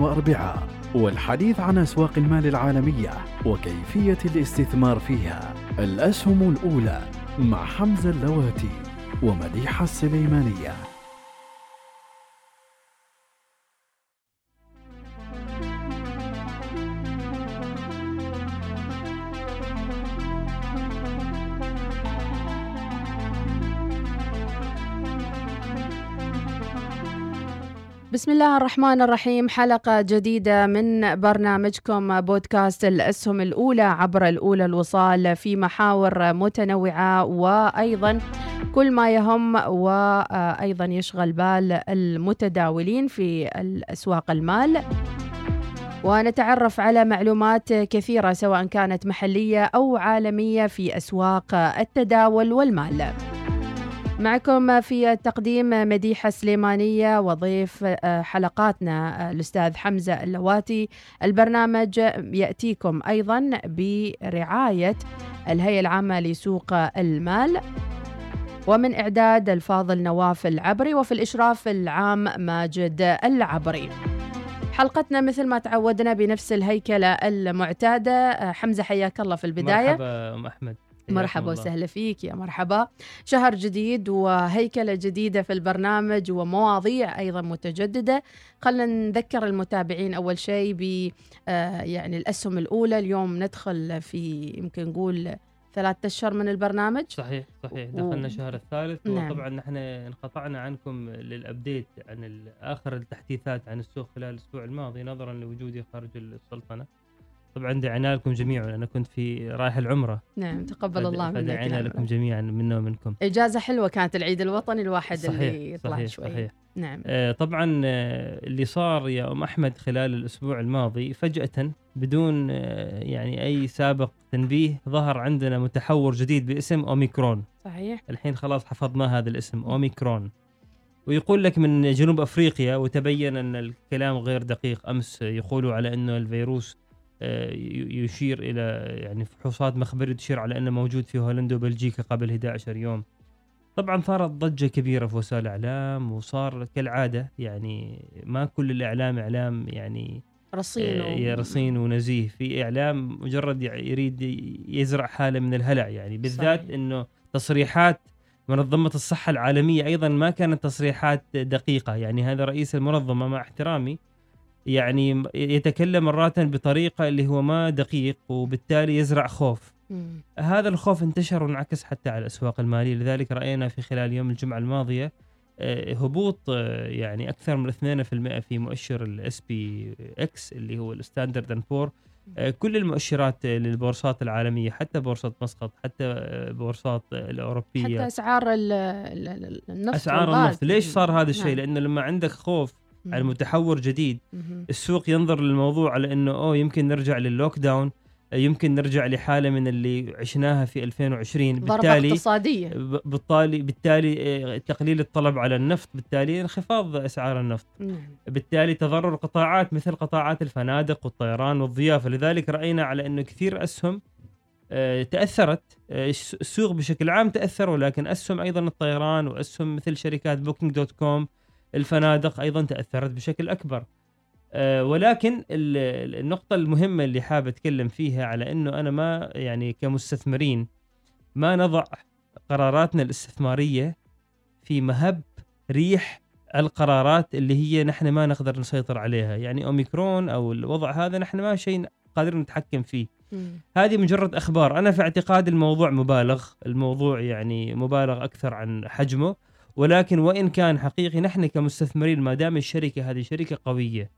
واربعاء والحديث عن أسواق المال العالمية وكيفية الاستثمار فيها. الأسهم الأولى مع حمزة اللواتي ومديحة السليمانية. بسم الله الرحمن الرحيم حلقة جديدة من برنامجكم بودكاست الأسهم الأولى عبر الأولى الوصال في محاور متنوعة وأيضا كل ما يهم وأيضا يشغل بال المتداولين في الأسواق المال ونتعرف على معلومات كثيرة سواء كانت محلية أو عالمية في أسواق التداول والمال. معكم في التقديم مديحة سليمانية وضيف آه، حلقاتنا آه، الأستاذ حمزة اللواتي. البرنامج يأتيكم أيضا برعاية الهيئة العامة لسوق المال ومن إعداد الفاضل نواف العبري وفي الإشراف العام ماجد العبري. حلقتنا مثل ما تعودنا بنفس الهيكلة المعتادة. آه، حمزة حياك الله في البداية. مرحبا أم أحمد. مرحبا وسهلا فيك يا مرحبا. شهر جديد وهيكلة جديدة في البرنامج ومواضيع أيضا متجددة. خلنا نذكر المتابعين أول شيء ب آه، يعني الأسهم الأولى. اليوم ندخل في يمكن نقول ثلاثة أشهر من البرنامج. صحيح صحيح. دخلنا و... شهر الثالث نعم. وطبعا نحن انقطعنا عنكم للأبديت عن آخر التحديثات عن السوق خلال الأسبوع الماضي نظرا لوجودي خارج السلطنة. طبعا دعينا لكم جميعا. أنا كنت في رايح العمرة. نعم تقبل الله منك دعينا لكم جميعا منا ومنكم إجازة حلوة كانت العيد الوطني الواحد صحيح اللي يطلع صحيح شوي. صحيح. نعم. آه طبعا آه اللي صار يا أم أحمد خلال الأسبوع الماضي فجأة بدون آه يعني أي سابق تنبيه ظهر عندنا متحور جديد باسم أوميكرون. صحيح. الحين خلاص حفظنا هذا الاسم أوميكرون. ويقول لك من جنوب أفريقيا وتبين أن الكلام غير دقيق أمس يقولوا على أنه الفيروس يشير إلى يعني فحوصات مخبريه تشير على أنه موجود في هولندا وبلجيكا قبل 11 يوم. طبعا صارت ضجة كبيرة في وسائل الإعلام وصار كالعادة يعني ما كل الإعلام إعلام يعني رصين آه رصين ونزيه في إعلام مجرد يريد يزرع حالة من الهلع يعني بالذات صحيح. إنه تصريحات منظمة الصحة العالمية أيضا ما كانت تصريحات دقيقة يعني هذا رئيس المنظمة مع احترامي يعني يتكلم مرات بطريقة اللي هو ما دقيق وبالتالي يزرع خوف مم. هذا الخوف انتشر وانعكس حتى على الأسواق المالية لذلك رأينا في خلال يوم الجمعة الماضية آه، هبوط آه، يعني أكثر من 2% في مؤشر ال SPX اللي هو ال Standard and Poor كل المؤشرات للبورصات العالمية حتى بورصة مسقط حتى آه، بورصات الأوروبية حتى أسعار النفط أسعار النفط ليش صار هذا الشيء؟ نعم. لأنه لما عندك خوف على متحور جديد. السوق ينظر للموضوع على إنه أوه يمكن نرجع لل lockdown يمكن نرجع لحالة من اللي عشناها في 2020 بالتالي اقتصادية. بالتالي بالتالي آه، تقليل الطلب على النفط بالتالي انخفاض أسعار النفط. نعم. بالتالي تضرر قطاعات مثل قطاعات الفنادق والطيران والضيافة. لذلك رأينا على إنه كثير أسهم آه، تأثرت. آه، السوق بشكل عام تأثر ولكن أسهم أيضا الطيران وأسهم مثل شركات Booking.com الفنادق أيضا تأثرت بشكل أكبر. أه ولكن النقطة المهمة اللي حاب أتكلم فيها على إنه أنا ما يعني كمستثمرين ما نضع قراراتنا الاستثمارية في مهب ريح القرارات اللي هي نحن ما نقدر نسيطر عليها. يعني أوميكرون أو الوضع هذا نحن ما شيء قادرين نتحكم فيه. هذه مجرد أخبار. أنا في اعتقادي الموضوع مبالغ. الموضوع يعني مبالغ أكثر عن حجمه. ولكن وإن كان حقيقي نحن كمستثمرين ما دام الشركة هذه شركة قوية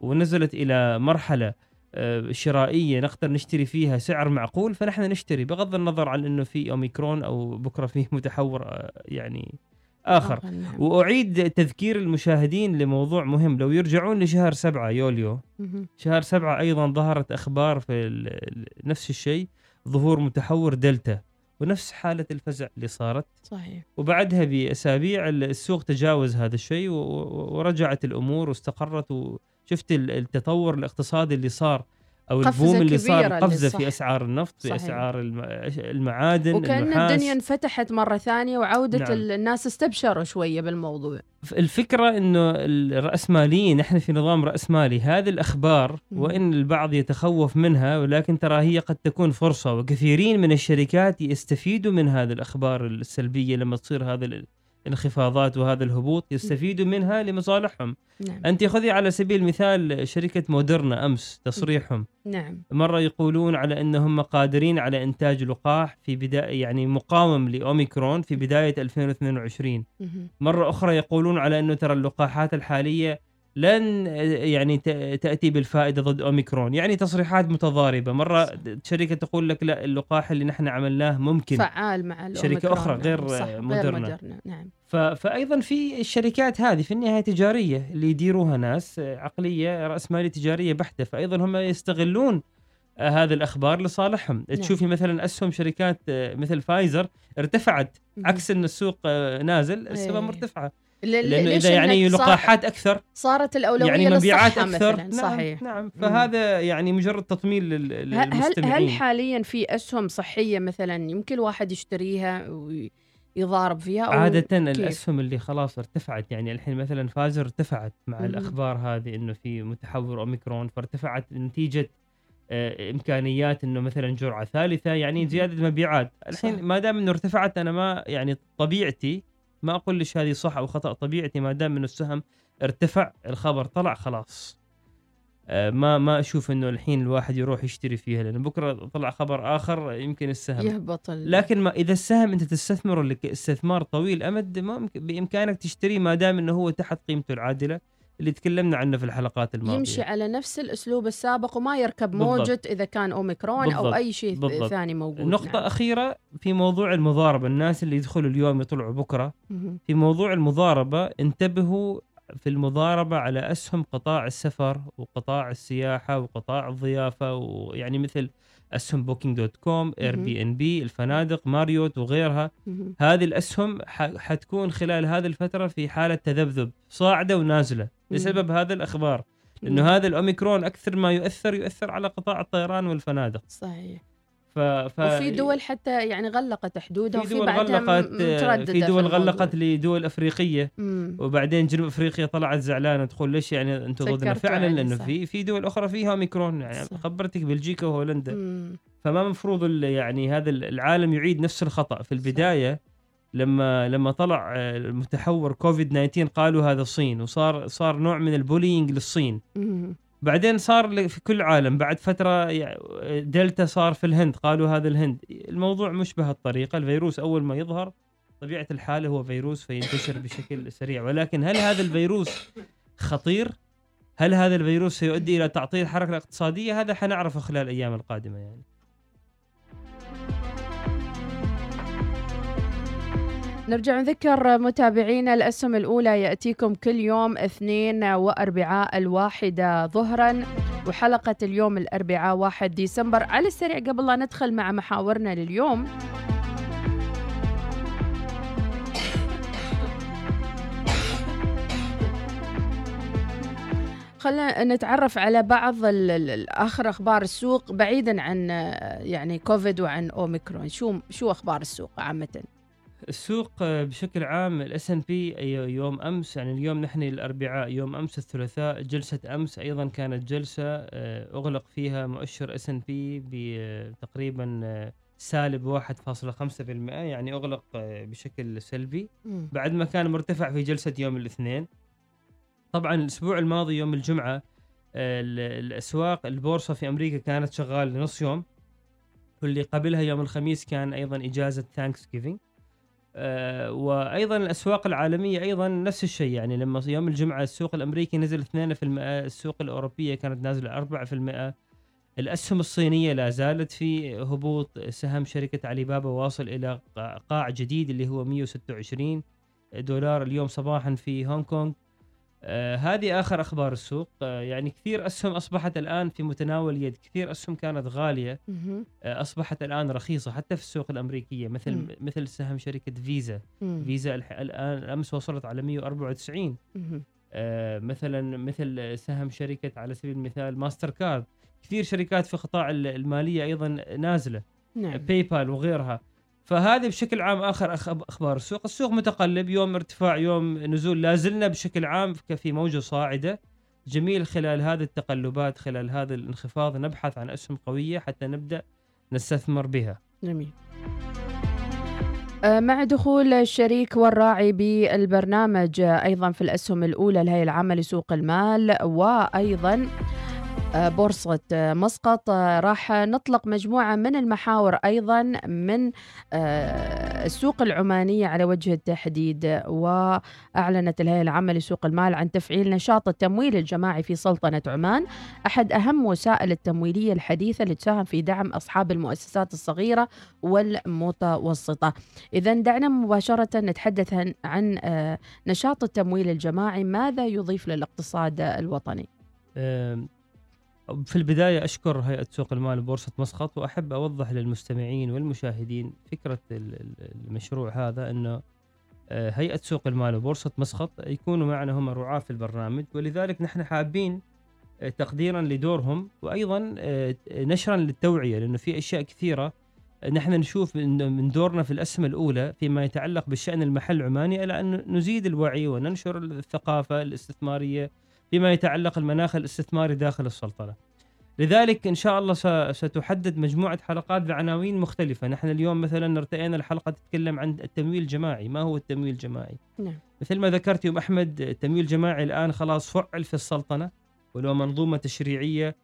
ونزلت إلى مرحلة آه، شرائية نقدر نشتري فيها سعر معقول فنحن نشتري بغض النظر عن إنه في أوميكرون أو بكرة فيه متحور آه، يعني آخر نعم. وأعيد تذكير المشاهدين لموضوع مهم لو يرجعون لشهر سبعة يوليو. شهر سبعة أيضا ظهرت أخبار في نفس الشيء ظهور متحور دلتا ونفس حالة الفزع اللي صارت. صحيح. وبعدها بأسابيع ال- السوق تجاوز هذا الشيء ورجعت الأمور واستقرت وشفت ال- التطور الاقتصادي اللي صار قفزة البوم اللي صار صح. في أسعار النفط في صحيح. أسعار الم- المعادن وكأن النحاس الدنيا انفتحت مرة ثانية وعودة نعم. ال- الناس استبشروا شوية بالموضوع الفكرة إنه الرأسماليين نحن في نظام رأسمالي هذه الأخبار مم. وإن البعض يتخوف منها ولكن ترى هي قد تكون فرصة وكثيرين من الشركات يستفيدوا من هذه الأخبار السلبية لما تصير هذه الانخفاضات وهذا الهبوط يستفيدوا منها لمصالحهم. نعم. أنت خذي على سبيل المثال شركة مودرنا أمس تصريحهم. نعم. مرة يقولون على أنهم قادرين على إنتاج لقاح في بداية يعني مقاوم لأوميكرون في بداية 2022 مهم. مرة أخرى يقولون على أنه ترى اللقاحات الحالية لن يعني ت- تأتي بالفائدة ضد أوميكرون يعني تصريحات متضاربة مرة صح. شركة تقول لك لا اللقاح اللي نحن عملناه ممكن فعال مع الأوميكرون. أخرى نعم. غير صح. مودرنا. غير مودرنا نعم ف... فأيضا في الشركات هذه في النهاية تجارية اللي يديروها ناس عقلية رأسمالية تجارية بحتة فأيضا هم يستغلون آه، هذه الأخبار لصالحهم نعم. تشوفي مثلا أسهم شركات آه، مثل فايزر ارتفعت. عكس أن السوق آه، نازل السهم إيه. لأنه إذا يعني لقاحات أكثر صارت الأولوية يعني مبيعات أكثر مثلا نعم صحيح نعم فهذا يعني مجرد تطمين لل- هل هل للمستمعين هل حاليا في أسهم صحية مثلا يمكن الواحد يشتريها ويضارب فيها أو عادة كيف؟ الأسهم اللي خلاص ارتفعت يعني الحين مثلا فازر ارتفعت مع مهم. الأخبار هذه إنه في متحور أوميكرون فارتفعت نتيجة آه، إمكانيات إنه مثلا جرعة ثالثة يعني. زيادة مبيعات الحين. ما دام إنه ارتفعت أنا ما يعني طبيعتي ما أقول ليش هذه صح أو خطأ طبيعتي ما دام إنه السهم ارتفع الخبر طلع خلاص آه، ما ما أشوف إنه الحين الواحد يروح يشتري فيها لأن بكرة طلع خبر آخر يمكن السهم يهبط. لكن ما إذا السهم أنت تستثمره استثمار طويل أمد ما بإمكانك تشتريه ما دام إنه هو تحت قيمته العادلة اللي تكلمنا عنه في الحلقات الماضية يمشي على نفس الأسلوب السابق وما يركب بالضبط. موجة إذا كان أوميكرون أو بالضبط. أي شيء بالضبط. ثاني موجود نقطة نعم. أخيرة في موضوع المضاربة الناس اللي يدخلوا اليوم يطلعوا بكرة مهم. في موضوع المضاربة انتبهوا في المضاربة على أسهم قطاع السفر وقطاع السياحة وقطاع الضيافة ويعني مثل أسهم Booking.com Air مهم. bnb الفنادق Marriott وغيرها. هذه الأسهم حتكون خلال هذه الفترة في حالة تذبذب صاعدة ونازلة بسبب هذا الأخبار لأنه مهم. هذا الأوميكرون أكثر ما يؤثر يؤثر على قطاع الطيران والفنادق صحيح ف... ف... وفي دول حتى يعني غلقت حدودها في وفي دول غلقت مترددة في دول الموضوع. غلقت لدول أفريقية مم. وبعدين جنوب أفريقيا طلعت زعلانة تقول ليش يعني أنتم ضدنا فعلا عليه، لأنه صح. في في دول أخرى فيها أوميكرون يعني صح. خبرتك بلجيكا وهولندا مم. فما مفروض ال- يعني هذا العالم يعيد نفس الخطأ في البداية لما لما طلع آه، المتحور كوفيد 19 قالوا هذا الصين وصار صار نوع من الـ bullying للصين. بعدين صار في كل العالم بعد يعني دلتا صار في الهند قالوا هذا الهند الموضوع مش بهالطريقة الفيروس أول ما يظهر طبيعة الحال هو فيروس فينتشر بشكل سريع ولكن هل هذا الفيروس خطير؟ هل هذا الفيروس سيؤدي إلى تعطيل الحركة الاقتصادية؟ هذا حنعرفه خلال الأيام القادمة يعني نرجع نذكر متابعينا الأسهم الأولى يأتيكم كل يوم اثنين وأربعاء الواحدة ظهرا وحلقة اليوم الأربعاء واحد ديسمبر. على السريع قبل لا ندخل مع محاورنا لليوم. خلينا نتعرف على بعض آخر أخبار السوق بعيدا عن آه، يعني كوفيد وعن أوميكرون. شو شو أخبار السوق عامة؟ السوق آه، بشكل عام ال S&P يوم أمس يعني اليوم نحن الأربعاء يوم أمس الثلاثاء جلسة أمس أيضا كانت جلسة آه، أغلق فيها مؤشر S&P بتقريبا آه، سالب 1.5% يعني أغلق آه، بشكل سلبي. بعد ما كان مرتفع في جلسة يوم الاثنين. طبعا الأسبوع الماضي يوم الجمعة آه، ال- الأسواق البورصة في أمريكا كانت شغالة لنص يوم. واللي قبلها يوم الخميس كان أيضا إجازة Thanksgiving آه، وأيضا الأسواق العالمية أيضا نفس الشيء. يعني لما يوم الجمعة السوق الأمريكي نزل 2% السوق الأوروبية كانت نازلة 4% الأسهم الصينية لا زالت في هبوط. سهم شركة علي بابا واصل إلى قاع- قاع جديد اللي هو 126 دولار اليوم صباحا في هونغ كونغ. آه هذه آخر أخبار السوق. آه يعني كثير أسهم أصبحت الآن في متناول اليد. كثير أسهم كانت غالية. آه أصبحت الآن رخيصة حتى في السوق الأمريكية. مثل مم. مثل سهم شركة فيزا. مم. فيزا الآن أمس وصلت على 194 مهم. آه، مثلا مثل سهم شركة على سبيل المثال ماستر كارد. كثير شركات في قطاع ال- المالية أيضا نازلة. نعم. باي بال وغيرها. فهذه بشكل عام آخر أخبار السوق، السوق متقلب يوم ارتفاع يوم نزول. لازلنا بشكل عام في موجة صاعدة. جميل خلال هذه التقلبات خلال هذا الانخفاض نبحث عن أسهم قوية حتى نبدأ نستثمر بها. جميل. آه، مع دخول الشريك والراعي بالبرنامج آه، أيضا في الأسهم الأولى الهيئه العامه لسوق المال وأيضا بورصة آه، مسقط. آه، راح نطلق مجموعة من المحاور أيضا من آه، السوق العمانية على وجه التحديد آه، وأعلنت الهيئة العامة لسوق المال عن تفعيل نشاط التمويل الجماعي في سلطنة عمان. أحد أهم وسائل التمويلية الحديثة اللي تساهم في دعم أصحاب المؤسسات الصغيرة والمتوسطة. إذا دعنا مباشرة نتحدث عن- آه، نشاط التمويل الجماعي. ماذا يضيف للاقتصاد الوطني؟ في البداية أشكر هيئة سوق المال بورصة مسقط وأحب أوضح للمستمعين والمشاهدين فكرة ال- ال- المشروع هذا أنه آه، هيئة سوق المال وبورصة مسقط يكونوا معنا هم رعاة في البرنامج ولذلك نحن حابين آه، تقديرا لدورهم وأيضا آه، نشرا للتوعية لأنه في أشياء كثيرة نحن نشوف من دورنا في الأسهم الأولى فيما يتعلق بالشأن المحل العماني إلى أن نزيد الوعي وننشر الثقافة الاستثمارية فيما يتعلق المناخ الاستثماري داخل السلطنة. لذلك إن شاء الله ستحدد مجموعة حلقات بعناوين مختلفة. نحن اليوم مثلا ارتئينا الحلقة تتكلم عن التمويل الجماعي. ما هو التمويل الجماعي؟ نعم. مثل ما ذكرت يوم أحمد التمويل الجماعي الآن خلاص فعل في السلطنة ولو منظومة تشريعية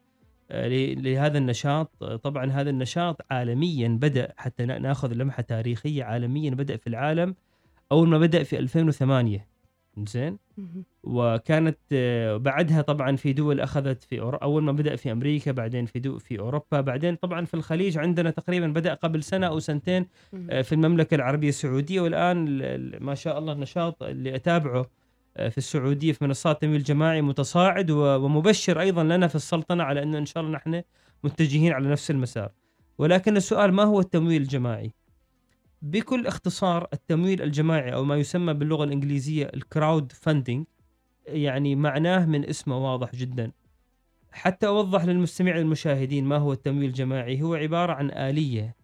آه، لهذا النشاط. طبعا هذا النشاط عالميا بدأ حتى نا- نأخذ لمحة تاريخية عالميا بدأ في العالم أول ما بدأ في 2008 زين. وكانت آه، بعدها طبعا في دول أخذت في أور... أول ما بدأ في أمريكا بعدين في دو... في أوروبا بعدين طبعا في الخليج عندنا تقريبا بدأ قبل سنة أو سنتين. آه، في المملكة العربية السعودية والآن ال- ال- ما شاء الله النشاط اللي أتابعه آه، في السعودية في منصات تمويل جماعي متصاعد ومبشر أيضا لنا في السلطنة على إنه إن شاء الله نحن متجهين على نفس المسار ولكن السؤال ما هو التمويل الجماعي بكل اختصار التمويل الجماعي أو ما يسمى باللغة الإنجليزية الكراود فاندنج يعني معناه من اسمه واضح جدا. حتى أوضح للمستمع المشاهدين ما هو التمويل الجماعي هو عبارة عن آلية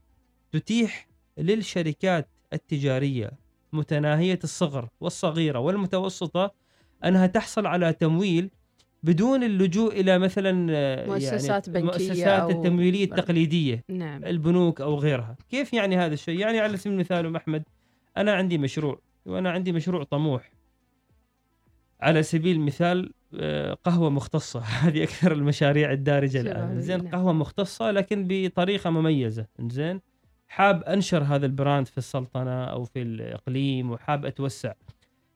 تتيح للشركات التجارية متناهية الصغر والصغيرة والمتوسطة أنها تحصل على تمويل بدون اللجوء إلى مثلا آه، مؤسسات يعني بنكية مؤسسات أو- التمويلية التقليدية نعم. البنوك أو غيرها. كيف يعني هذا الشيء؟ يعني على سبيل المثال أم أحمد أنا عندي مشروع وأنا عندي مشروع طموح. على سبيل المثال آه، قهوة مختصة. هذه أكثر المشاريع الدارجة الآن. زين نعم. قهوة مختصة لكن بطريقة مميزة. زين حاب أنشر هذا البراند في السلطنة أو في الإقليم وحاب أتوسع.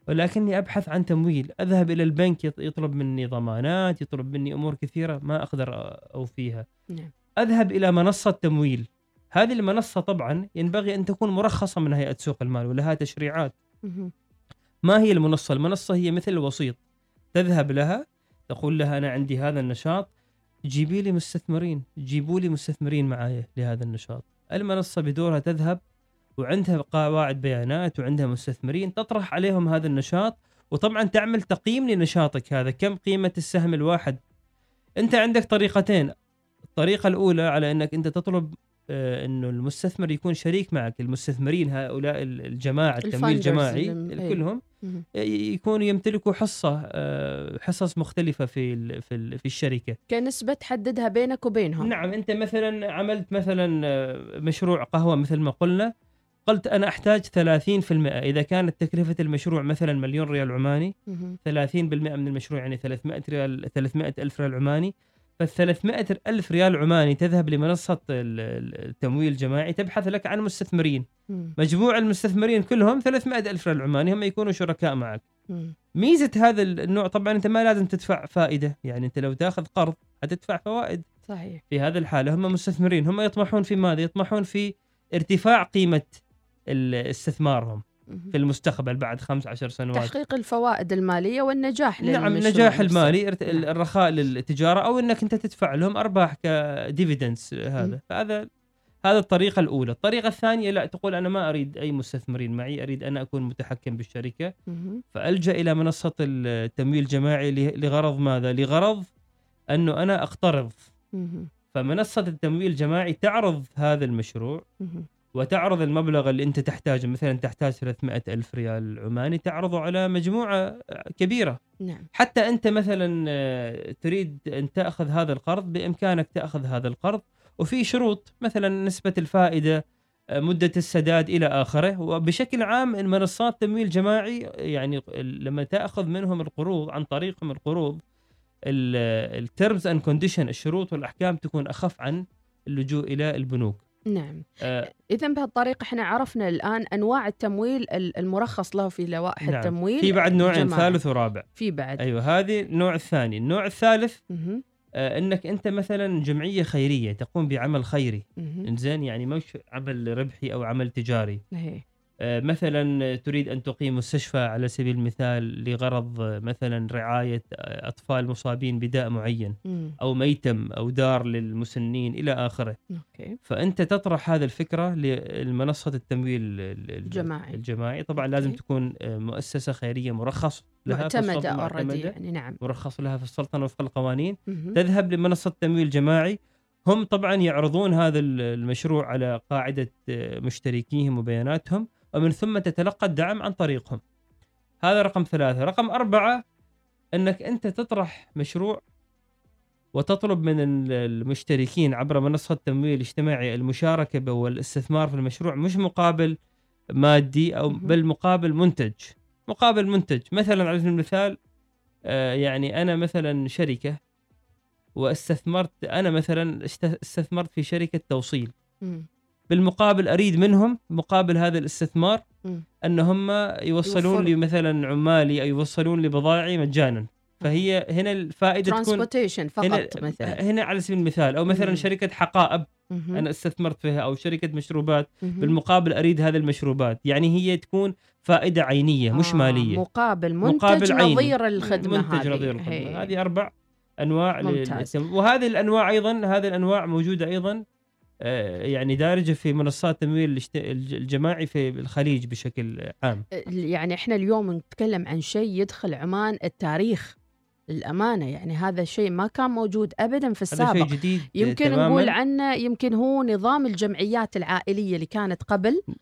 ولكني أبحث عن تمويل. أذهب إلى البنك يط- يطلب مني ضمانات يطلب مني أمور كثيرة ما أقدر اوفيها نعم. أذهب إلى منصة تمويل. هذه المنصة طبعا ينبغي أن تكون مرخصة من هيئة سوق المال ولها تشريعات. مهم. ما هي المنصة؟ المنصة هي مثل الوسيط تذهب لها تقول لها أنا عندي هذا النشاط. جيبي لي مستثمرين. جيبوا لي مستثمرين معايا لهذا النشاط. المنصة بدورها تذهب وعندها قواعد بيانات وعندها مستثمرين تطرح عليهم هذا النشاط وطبعا تعمل تقييم لنشاطك هذا. كم قيمة السهم الواحد؟ أنت عندك طريقتين. الطريقة الأولى على أنك أنت تطلب آه، إنه المستثمر يكون شريك معك. المستثمرين هؤلاء ال- الجماعة التمويل الجماعي أيوة. كلهم مهم. يكونوا يمتلكوا حصة آه، حصص مختلفة في في في الشركة. كنسبة تحددها بينك وبينهم. نعم أنت مثلا عملت مثلا آه، مشروع قهوة مثل ما قلنا. قلت أنا أحتاج 30% إذا كانت تكلفة المشروع مثلا مليون ريال عماني مهم. 30% من المشروع يعني 300 ريال 300 ألف ريال عماني. فال 300 ألف ريال عماني تذهب ال- التمويل الجماعي تبحث لك عن مستثمرين. مجموع المستثمرين كلهم 300 ألف ريال عماني هم يكونوا شركاء معك. ميزة هذا النوع طبعا أنت ما لازم تدفع فائدة. يعني أنت لو تأخذ قرض حتدفع فوائد. صحيح. في هذه الحالة هم مستثمرين. هم يطمحون في ماذا؟ يطمحون في ارتفاع قيمة ال- استثمارهم. في المستقبل بعد خمس عشر سنوات تحقيق الفوائد المالية والنجاح نعم النجاح. المالي نعم. الرخاء للتجارة أو إنك أنت تدفع لهم أرباح كديفيدنس هذا. فهذا هذا الطريقة الأولى الطريقة الثانية لا تقول أنا ما أريد أي مستثمرين معي أريد أنا أكون متحكم بالشركة مهم. فألجأ إلى منصة التمويل الجماعي لغرض ماذا لغرض أنه أنا أقترض مهم. فمنصة التمويل الجماعي تعرض هذا المشروع. وتعرض المبلغ اللي انت تحتاجه مثلا تحتاج 300 ألف ريال عماني تعرضه على مجموعة كبيرة. نعم. حتى انت مثلا آه، تريد ان تأخذ هذا القرض بإمكانك تأخذ هذا القرض. وفي شروط مثلا نسبة الفائدة آه، مدة السداد إلى آخره. وبشكل عام المنصات تمويل جماعي يعني لما تأخذ منهم القروض عن طريقهم القروض ال terms and condition الشروط والأحكام تكون أخف عن اللجوء إلى البنوك. نعم آه، اذا بهالطريقة إحنا عرفنا الآن أنواع التمويل ال- المرخص له في لوائح نعم. التمويل في بعد نوعين. ثالث ورابع في بعد أيوه هذه النوع الثاني النوع الثالث. آه، إنك أنت مثلا جمعية خيرية تقوم بعمل خيري. إنزين يعني مش عمل ربحي أو عمل تجاري هي. آه، مثلا تريد أن تقيم مستشفى على سبيل المثال لغرض آه، مثلا رعاية آه، أطفال مصابين بداء معين. أو ميتم أو دار للمسنين إلى آخره okay فأنت تطرح هذه الفكرة لمنصة التمويل ال- ال- جماعي. الجماعي طبعا لازم okay. تكون مؤسسة خيرية مرخص لها في معتمدة already يعني نعم مرخص لها في السلطنة وفق القوانين. تذهب لمنصة تمويل جماعي هم طبعا يعرضون هذا ال- المشروع على قاعدة مشتركيهم وبياناتهم ومن ثم تتلقى الدعم عن طريقهم. هذا رقم ثلاثة. رقم أربعة أنك أنت تطرح مشروع وتطلب من ال- المشتركين عبر منصة التمويل الاجتماعي المشاركة والاستثمار في المشروع مش مقابل مادي أو. بل مقابل منتج. مقابل منتج. مثلا على سبيل المثال آه، يعني أنا مثلا شركة واستثمرت أنا مثلا است- استثمرت في شركة توصيل. بالمقابل أريد منهم مقابل هذا الاستثمار. أن هم يوصلون. لي مثلا عمالي أو يوصلون لي بضائعي مجانا فهي هنا الفائدة تكون فقط هنا مثلا هنا على سبيل المثال أو مثلا. شركة حقائب. أنا استثمرت فيها أو شركة مشروبات. بالمقابل أريد هذه المشروبات يعني هي تكون فائدة عينية مش آه، مالية مقابل منتج مقابل عيني. نظير الخدمة منتج هذه نظير الخدمة هي. هذه أربع أنواع ممتاز. وهذه الأنواع أيضا هذه الأنواع موجودة أيضا يعني دارجة في منصات التمويل الجماعي في الخليج بشكل عام. يعني إحنا اليوم نتكلم عن شيء يدخل عمان التاريخ للأمانة يعني هذا الشيء ما كان موجود ابدا في هذا شيء السابق. جديد يمكن تماماً. نقول عنه يمكن هو نظام الجمعيات العائلية اللي كانت قبل. آه،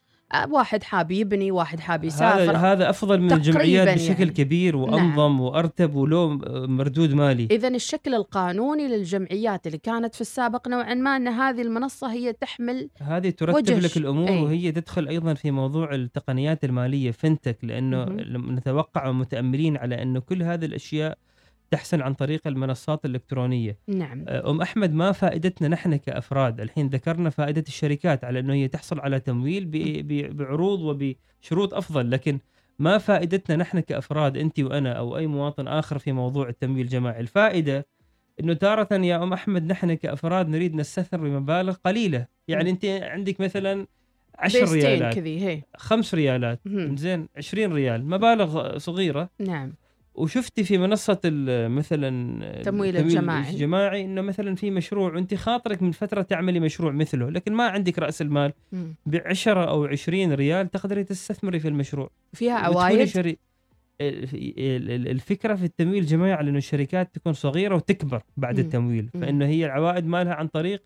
واحد حاب يبني واحد حاب هذا يسافر هذا أفضل من الجمعيات بشكل يعني. كبير وأنظم وأرتب وله مردود مالي إذا الشكل القانوني للجمعيات اللي كانت في السابق نوعا ما أن هذه المنصة هي تحمل هذه ترتب وجه لك الأمور أي. وهي تدخل أيضا في موضوع التقنيات المالية فنتك لأنه. لما نتوقع ومتاملين على انه كل هذه الأشياء تحسن عن طريق المنصات الإلكترونية. نعم. أم أحمد ما فائدتنا نحن كأفراد؟ الحين ذكرنا فائدة الشركات على إنه هي تحصل على تمويل ب- بعروض وبشروط أفضل لكن ما فائدتنا نحن كأفراد أنت وأنا أو أي مواطن آخر في موضوع التمويل الجماعي؟ الفائدة إنه تارة يا أم أحمد نحن كأفراد نريد نستثمر بمبالغ قليلة. يعني أنت عندك مثلا 10 بيستين ريالات. كذي هي. خمس ريالات. زين 20 ريال. مبالغ صغيرة. نعم. وشفتي في منصة ال- مثلا تمويل الجماعي. الجماعي إنه مثلا في مشروع وانت خاطرك من فترة تعملي مشروع مثله لكن ما عندك رأس المال. ب 10 أو 20 ريال تقدري تستثمري في المشروع فيها وتكوني عوايد شري... ال- ال- ال- الفكرة في التمويل الجماعي على إنه الشركات تكون صغيرة وتكبر بعد مم. التمويل. فإنه هي العوائد مالها عن طريق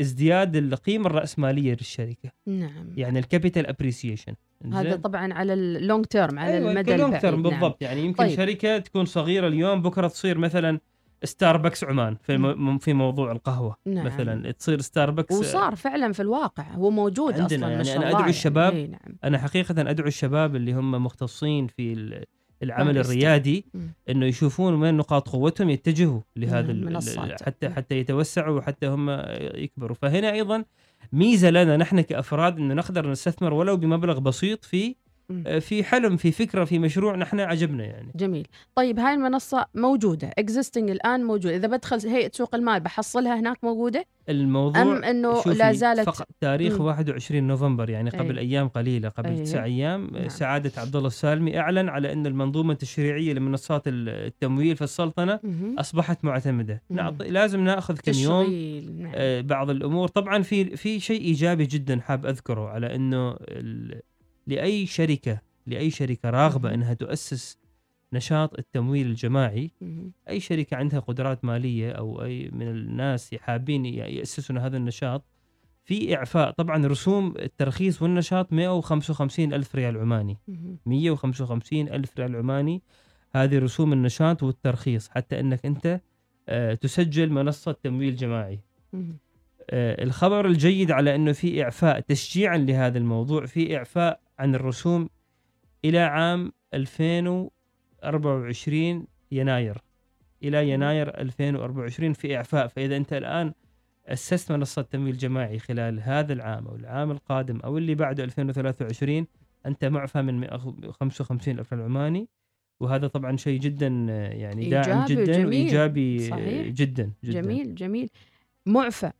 ازدياد القيمة الرأسمالية للشركة نعم يعني ال capital appreciation هذا طبعا على ال long term على أيوة المدى البعيد term نعم. بالضبط يعني يمكن طيب. شركة تكون صغيرة اليوم بكرة تصير مثلا ستاربكس عمان في م... في موضوع القهوة نعم. مثلا تصير ستاربكس وصار فعلا في الواقع هو موجود عندنا أصلا يعني ما شاء أدعو الشباب يعني. إي نعم أنا حقيقه أدعو الشباب اللي هم مختصين في العمل باريستا. الريادي. إنه يشوفون وين نقاط قوتهم يتجهوا لهذا المنصات. حتى حتى يتوسعوا وحتى هم يكبروا فهنا أيضا ميزة لنا نحن كأفراد إنه نقدر نستثمر ولو بمبلغ بسيط في في حلم في فكرة في مشروع نحن عجبنا يعني جميل طيب هاي المنصة موجودة existing الآن موجودة إذا بدخل هيئة سوق المال بحصلها هناك موجودة الموضوع أم أنه شوفي لا زالت فقط تاريخ مم. 21 نوفمبر يعني قبل أي. أيام قليلة قبل أي. تسع أيام نعم. سعادة عبد الله السالمي أعلن على أن المنظومة التشريعية لمنصات التمويل في السلطنة مهم. أصبحت معتمدة مم. نعطي لازم ناخذ كم يوم تشغيل نعم. آه، بعض الأمور طبعا في في شيء إيجابي جدا حاب أذكره على أنه شركة لأي شركة راغبة مهم. إنها تؤسس نشاط التمويل الجماعي. أي شركة عندها قدرات مالية أو أي من الناس حابين ي- يأسسون هذا النشاط في إعفاء طبعا رسوم الترخيص والنشاط 155 ألف ريال عماني مهم. 155 ألف ريال عماني هذه رسوم النشاط والترخيص حتى إنك أنت آه، تسجل منصة تمويل جماعي. آه، الخبر الجيد على إنه في إعفاء تشجيعا لهذا الموضوع في إعفاء عن الرسوم إلى عام 2024 يناير. إلى يناير 2024 في إعفاء. فإذا أنت الآن أسست منصة تمويل جماعي خلال هذا العام أو العام القادم أو اللي بعده 2023 أنت معفى من 55 ألف عماني. وهذا طبعا شيء جدا يعني داعم جدا صحيح. جدا جدا. جميل جميل. معفى.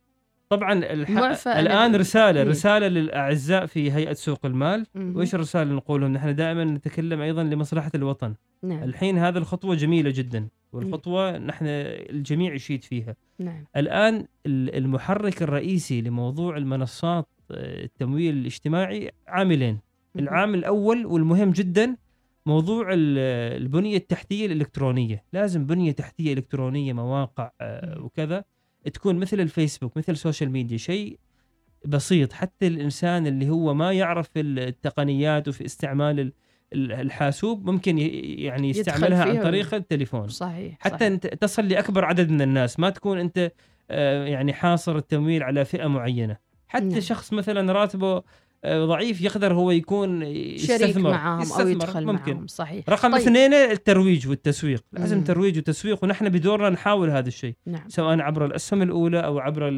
طبعا الح... الآن رسالة مم. رسالة للأعزاء في هيئة سوق المال. وإيش الرسالة اللي نقولهم؟ نحن دائما نتكلم أيضا لمصلحة الوطن. نعم. الحين هذه الخطوة جميلة جدا والخطوة نحن الجميع يشيد فيها. نعم. الآن ال- المحرك الرئيسي لموضوع المنصات آه، التمويل الاجتماعي عاملين. العامل الأول والمهم جدا موضوع ال- البنية التحتية الإلكترونية. لازم بنية تحتية إلكترونية مواقع آه، مم. وكذا. تكون مثل الفيسبوك مثل ال social media شيء بسيط. حتى الإنسان اللي هو ما يعرف التقنيات وفي استعمال ال- ال- الحاسوب ممكن يعني يستعملها عن طريق التليفون. صحيح حتى صحيح. أنت تصل لأكبر عدد من الناس. ما تكون أنت آه، يعني حاصر التمويل على فئة معينة. حتى نعم. شخص مثلا راتبه ضعيف يقدر هو يكون شريك يستثمر معاهم أو يستثمر، يدخل ممكن. معاهم صحيح. رقم طيب. اثنين الترويج والتسويق. لازم. ترويج وتسويق ونحن بدورنا نحاول هذا الشيء نعم. سواء عبر الأسهم الأولى أو عبر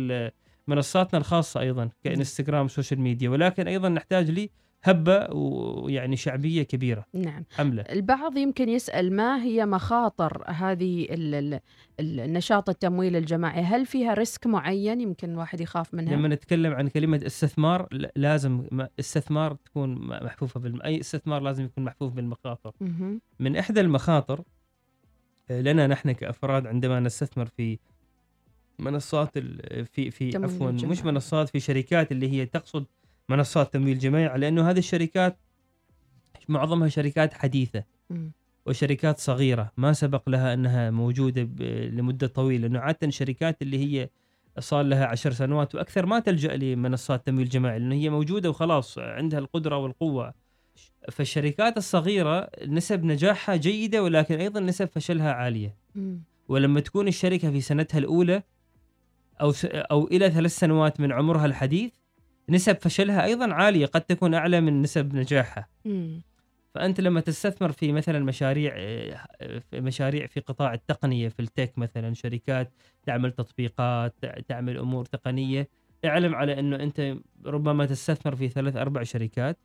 منصاتنا الخاصة أيضا كإنستغرام social media. ولكن أيضا نحتاج لي هبة ويعني شعبية كبيرة نعم حمله البعض يمكن يسأل ما هي مخاطر هذه ال- ال- ال- النشاط التمويل الجماعي هل فيها ريسك معين يمكن واحد يخاف منها لما نتكلم عن كلمة استثمار لازم استثمار تكون م- محفوفة بالم... أي استثمار لازم يكون محفوف بالمخاطر مهم. من إحدى المخاطر آه، لنا نحن كأفراد عندما نستثمر في منصات. في في عفوا مش. منصات في شركات اللي هي تقصد منصات تمويل جماعي لأنه هذه الشركات معظمها شركات حديثة مم. وشركات صغيرة ما سبق لها أنها موجودة ب- لمدة طويلة لأنه عادة الشركات اللي هي صار لها عشر سنوات وأكثر ما تلجأ لمنصات تمويل جماعي لأنه هي موجودة وخلاص عندها القدرة والقوة فالشركات الصغيرة نسب نجاحها جيدة ولكن أيضا نسب فشلها عالية مم. ولما تكون الشركة في سنتها الأولى أو س- أو إلى ثلاث سنوات من عمرها الحديث نسب فشلها أيضا عالية قد تكون أعلى من نسب نجاحها مم. فأنت لما تستثمر في مثلا مشاريع في مشاريع في قطاع التقنية في التك مثلا شركات تعمل تطبيقات تع- تعمل أمور تقنية اعلم على إنه أنت ربما تستثمر في ثلاث أربع شركات.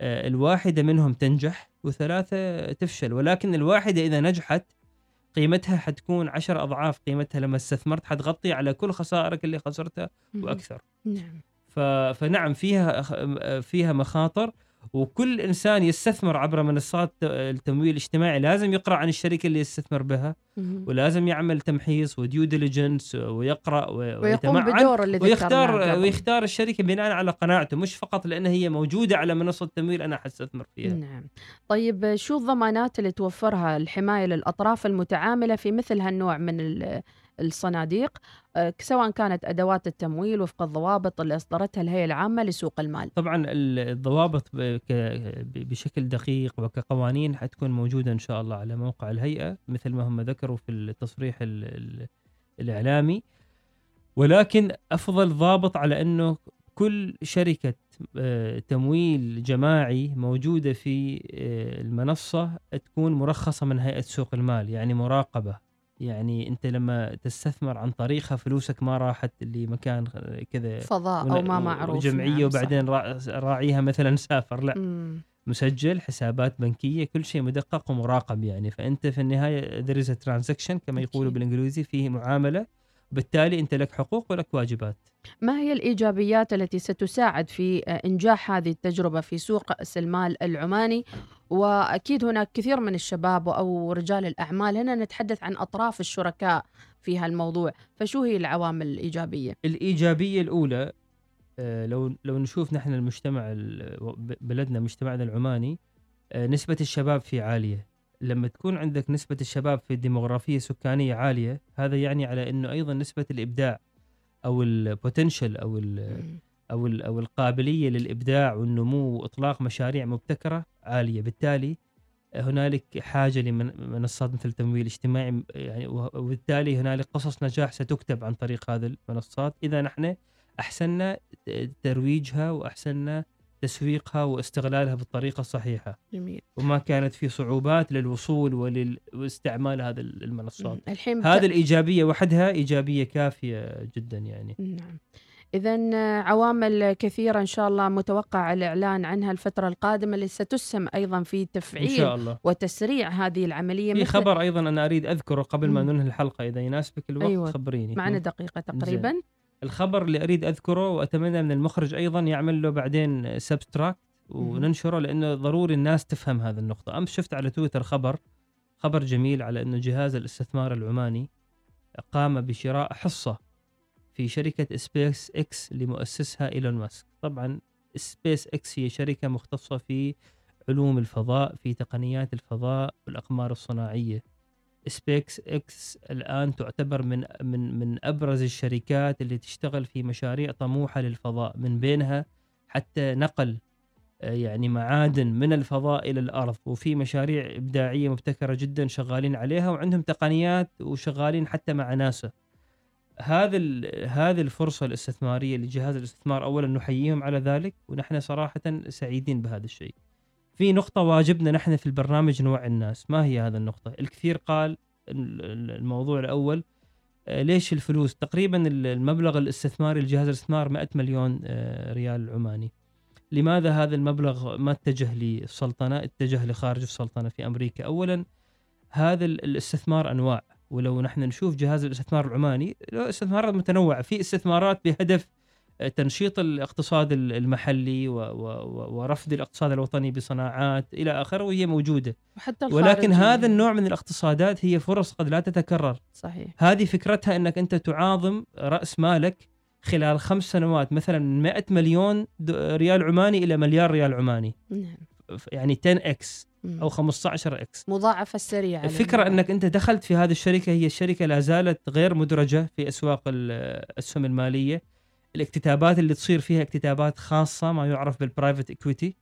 آه، الواحدة منهم تنجح وثلاثة تفشل ولكن الواحدة إذا نجحت قيمتها حتكون عشر أضعاف قيمتها لما استثمرت حتغطي على كل خسائرك اللي خسرتها. وأكثر نعم. فنعم فيها فيها مخاطر وكل إنسان يستثمر عبر منصات التمويل الاجتماعي لازم يقرأ عن الشركة اللي يستثمر بها. ولازم يعمل تمحيص وديو ديليجنس ويقرأ ويقوم بدور اللي ويختار. ويختار الشركة بناء على قناعته مش فقط لأنها هي موجودة على منصة التمويل أنا حستثمر فيها نعم طيب شو الضمانات اللي توفرها الحماية للأطراف المتعاملة في مثل هالنوع من الصناديق آه، سواء كانت أدوات التمويل وفق الضوابط اللي أصدرتها الهيئة العامة لسوق المال. طبعا ال- الضوابط بشكل دقيق وكقوانين حتكون موجودة إن شاء الله على موقع الهيئة مثل ما هم ذكروا في التصريح ال- ال- الإعلامي. ولكن أفضل ضابط على أنه كل شركة آه، تمويل جماعي موجودة في آه، المنصة تكون مرخصة من هيئة سوق المال يعني مراقبة. يعني أنت لما تستثمر عن طريقها فلوسك ما راحت لمكان كذا فضاء أو ما معروف جمعية نعم،. وبعدين رأ- راعيها مثلا سافر لا مم. مسجل حسابات بنكية كل شيء مدقق ومراقب يعني فأنت في النهاية there is a transaction كما يقولوا. بالإنجليزي فيه معاملة بالتالي انت لك حقوق ولك واجبات. ما هي الإيجابيات التي ستساعد في إنجاح هذه التجربة في سوق رأس المال العماني؟ وأكيد هناك كثير من الشباب أو رجال الأعمال هنا نتحدث عن أطراف الشركاء في هالموضوع فشو هي العوامل الإيجابية؟ الإيجابية الأولى آه، لو لو نشوف نحن المجتمع بلدنا مجتمعنا العماني آه، نسبة الشباب فيه عالية. لما تكون عندك نسبة الشباب في ديموغرافيه سكانية عالية هذا يعني على إنه أيضا نسبة الإبداع أو البوتنشل أو ال أو ال- أو القابلية للإبداع والنمو وإطلاق مشاريع مبتكرة عالية. بالتالي هنالك حاجة لمنصات مثل التمويل الاجتماعي يعني وبالتالي هنالك قصص نجاح ستكتب عن طريق هذه المنصات. إذا نحن أحسننا ترويجها وأحسننا تسويقها واستغلالها بالطريقة الصحيحة. جميل. وما كانت في صعوبات للوصول واستعمال هذه المنصات. الحين بت- هذه الإيجابية وحدها إيجابية كافية جدا يعني. نعم. إذا عوامل كثيرة إن شاء الله متوقع الإعلان عنها الفترة القادمة اللي ستسهم أيضا في تفعيل شاء الله. وتسريع هذه العملية. في مثل- خبر أيضا أنا أريد أذكره قبل ما. ننهي الحلقة إذا يناسبك الوقت أيوة. خبريني. معنا دقيقة تقريبا. الخبر اللي أريد أذكره وأتمنى من المخرج أيضا يعمل له بعدين subtract وننشره لأنه ضروري الناس تفهم هذه النقطة. أمس شفت على تويتر خبر خبر جميل على أنه جهاز الاستثمار العماني قام بشراء حصة في شركة سبيس إكس اللي مؤسسها إيلون ماسك. طبعا سبيس إكس هي شركة مختصة في علوم الفضاء في تقنيات الفضاء والاقمار الصناعية. سبيس إكس الآن تعتبر من من من أبرز الشركات اللي تشتغل في مشاريع طموحة للفضاء من بينها حتى نقل آه، يعني معادن من الفضاء إلى الأرض وفي مشاريع إبداعية مبتكرة جدا شغالين عليها وعندهم تقنيات وشغالين حتى مع ناسا هذا هذه الفرصة الاستثمارية لجهاز الاستثمار اولا نحييهم على ذلك ونحن صراحة سعيدين بهذا الشيء. في نقطة واجبنا نحن في البرنامج نوعي الناس، ما هي هذه النقطة؟ الكثير قال ال- ال- الموضوع الأول آه، ليش الفلوس؟ تقريبا ال- المبلغ الاستثماري لجهاز الاستثمار 100 مليون آه، ريال عماني. لماذا هذا المبلغ ما اتجه للسلطنه؟ اتجه لخارج السلطنة في أمريكا. اولا هذا ال- الاستثمار أنواع ولو نحن نشوف جهاز الاستثمار العماني استثمارات متنوعة في استثمارات بهدف تنشيط الاقتصاد ال- المحلي ورفد الاقتصاد الوطني بصناعات إلى آخره وهي موجودة. وحتى ولكن الخارجي. هذا النوع من الاقتصادات هي فرص قد لا تتكرر. صحيح. هذه فكرتها إنك أنت تعاظم رأس مالك خلال خمس سنوات مثلا من 100 مليون ريال عماني إلى مليار ريال عماني. نعم. يعني 10 X. أو 15 X مضاعفة السريعة الفكرة للمبيعات. إنك أنت دخلت في هذه الشركة هي الشركة لا زالت غير مدرجة في أسواق الاسهم المالية. الاكتتابات اللي تصير فيها اكتتابات خاصة ما يعرف بالبرايفت اكويتي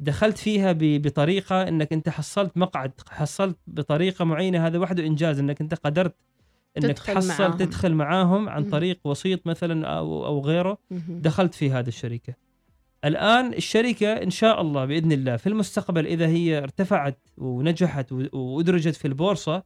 دخلت فيها ب- بطريقة إنك أنت حصلت مقعد حصلت بطريقة معينة هذا وحده إنجاز إنك أنت قدرت إنك تدخل تحصل معاهم. تدخل معاهم عن. طريق وسيط مثلا أو أو غيره. دخلت في هذه الشركة الآن الشركة إن شاء الله بإذن الله في المستقبل إذا هي ارتفعت ونجحت و- وأدرجت في البورصة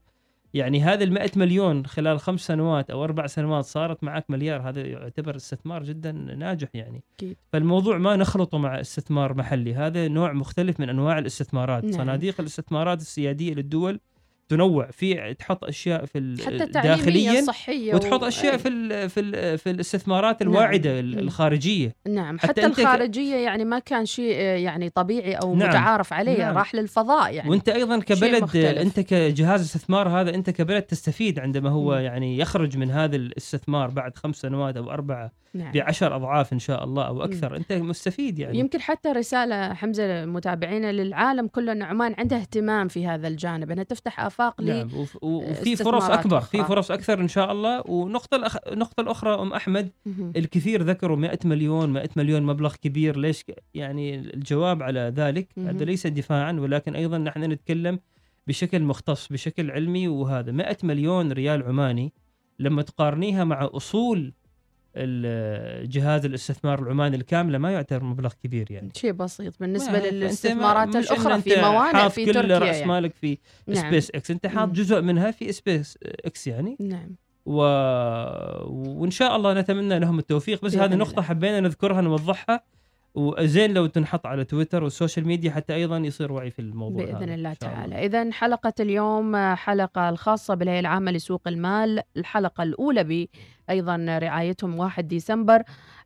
يعني هذه المائة مليون خلال خمس سنوات أو أربع سنوات صارت معك مليار هذا يعتبر استثمار جدا ناجح يعني أكيد. فالموضوع ما نخلطه مع استثمار محلي هذا نوع مختلف من أنواع الاستثمارات نعم. صناديق الاستثمارات السيادية للدول تنوع في تحط أشياء في حتى التعليمية داخليا الصحية وتحط و- أشياء أي. في ال في ال في الاستثمارات نعم. الواعدة مم. الخارجية نعم حتى حتى, الخارجية يعني ما كان شيء آه، يعني طبيعي أو نعم. متعارف عليه نعم. راح للفضاء يعني وأنت أيضا كبلد. أنت كجهاز استثمار هذا أنت كبلد تستفيد عندما هو مم. يعني يخرج من هذا الاستثمار بعد خمس سنوات أو أربعة نعم. بعشر أضعاف إن شاء الله أو أكثر أنت مستفيد يعني يمكن حتى رسالة حمزة متابعينا للعالم كله أن عمان عندها اهتمام في هذا الجانب أنها تفتح ل نعم وف- وفي فرص أكبر في. فرص أكثر إن شاء الله ونقطة الأخ... النقطة الأخرى أم أحمد. الكثير ذكروا 100 مليون 100 مليون مبلغ كبير ليش يعني الجواب على ذلك. هذا ليس دفاعا ولكن أيضا نحن نتكلم بشكل مختص بشكل علمي وهذا 100 مليون ريال عماني لما تقارنيها مع أصول جهاز الاستثمار العماني الكامله ما يعتبر مبلغ كبير يعني شيء بسيط ما- للاستثمارات أنت في موانئ في كل تركيا رأس يعني. مالك في نعم. سبيس إكس أنت حاط. جزء منها في سبيس إكس يعني نعم و... وإن شاء الله نتمنى لهم التوفيق بس هذه نقطة. حبينا نذكرها نوضحها وزين لو تنحط على Twitter وال social media حتى أيضا يصير وعي في الموضوع بإذن الله تعالى. اذا حلقة اليوم حلقة الخاصة بالهيئة العامة لسوق المال الحلقة الأولى ب أيضا رعايتهم 1 ديسمبر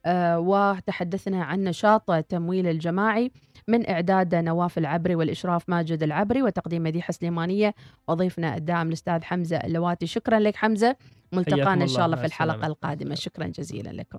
آه، وتحدثنا عن نشاط التمويل الجماعي من إعداد نواف العبري والإشراف ماجد العبري وتقديم مديحة سليمانية. وضيفنا الداعم الأستاذ حمزة اللواتي. شكرا لك حمزة. ملتقانا إن شاء الله. في الحلقة. القادمة. شكرا جزيلا لكم.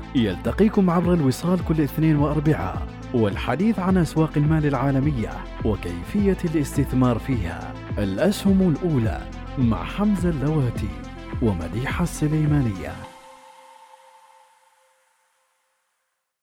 يلتقيكم عبر الوصال كل اثنين وأربعاء والحديث عن أسواق المال العالمية وكيفية الاستثمار فيها. الأسهم الأولى مع حمزة اللواتي ومديحة السليمانية.